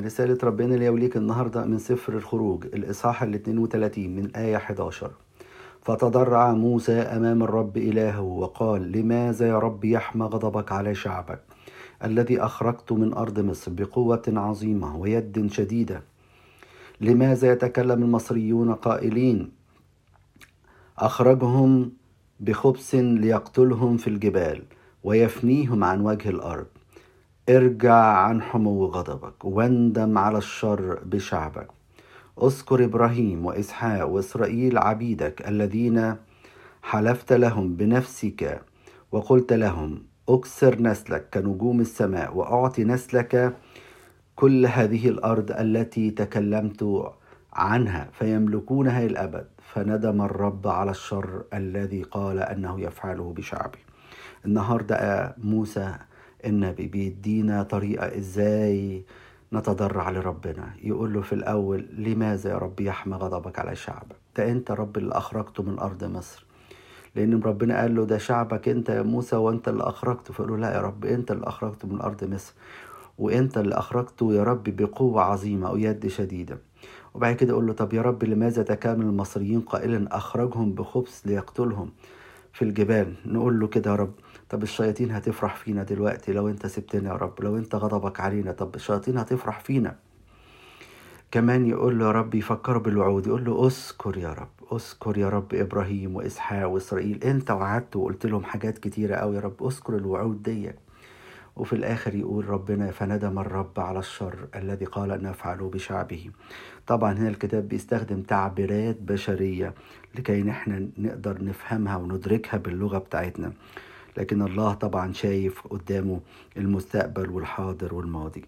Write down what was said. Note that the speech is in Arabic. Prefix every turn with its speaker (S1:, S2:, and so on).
S1: رسالة ربنا اللي يوليك النهاردة من سفر الخروج الإصحاح ال 32 من آية 11 فتضرع موسى أمام الرب إلهه وقال لماذا يا رب يحمى غضبك على شعبك؟ الذي أخرجت من أرض مصر بقوة عظيمة ويد شديدة. لماذا يتكلم المصريون قائلين أخرجهم بخبث ليقتلهم في الجبال ويفنيهم عن وجه الأرض ارجع عن حمو غضبك واندم على الشر بشعبك. اذكر إبراهيم وإسحاق وإسرائيل عبيدك الذين حلفت لهم بنفسك وقلت لهم اكسر نسلك كنجوم السماء وأعطي نسلك كل هذه الأرض التي تكلمت عنها فيملكونها الابد فندم الرب على الشر الذي قال أنه يفعله بشعبه النهارده موسى النبي بيدينا طريقة إزاي نتضرع لربنا. يقول له في الأول لماذا يا رب يحمى غضبك على شعبك؟ ده أنت رب اللي أخرجته من أرض مصر. لأن ربنا قال له ده شعبك أنت يا موسى وأنت اللي أخرجته. فقال له لا يا رب أنت اللي أخرجته من أرض مصر وأنت اللي أخرجته يا رب بقوة عظيمة ويد شديدة. وبعد كده يقول له طب يا رب لماذا تكامل المصريين قائلا أخرجهم بخبث ليقتلهم في الجبال؟ نقول له كده يا رب طب الشياطين هتفرح فينا دلوقتي لو انت سبتنا يا رب لو انت غضبك علينا طب الشياطين هتفرح فينا. كمان يقول له يا رب يفكروا بالوعود يقول له اذكر يا رب اذكر يا رب إبراهيم وإسحاق وإسرائيل انت وعدت وقلت لهم حاجات كتيرة قوي يا رب اذكر الوعود دي وفي الآخر يقول ربنا فندم الرب على الشر الذي قال أن افعله بشعبه. طبعا هنا الكتاب بيستخدم تعبيرات بشرية لكي نحن نقدر نفهمها وندركها باللغة بتاعتنا. لكن الله طبعا شايف قدامه المستقبل والحاضر والماضي.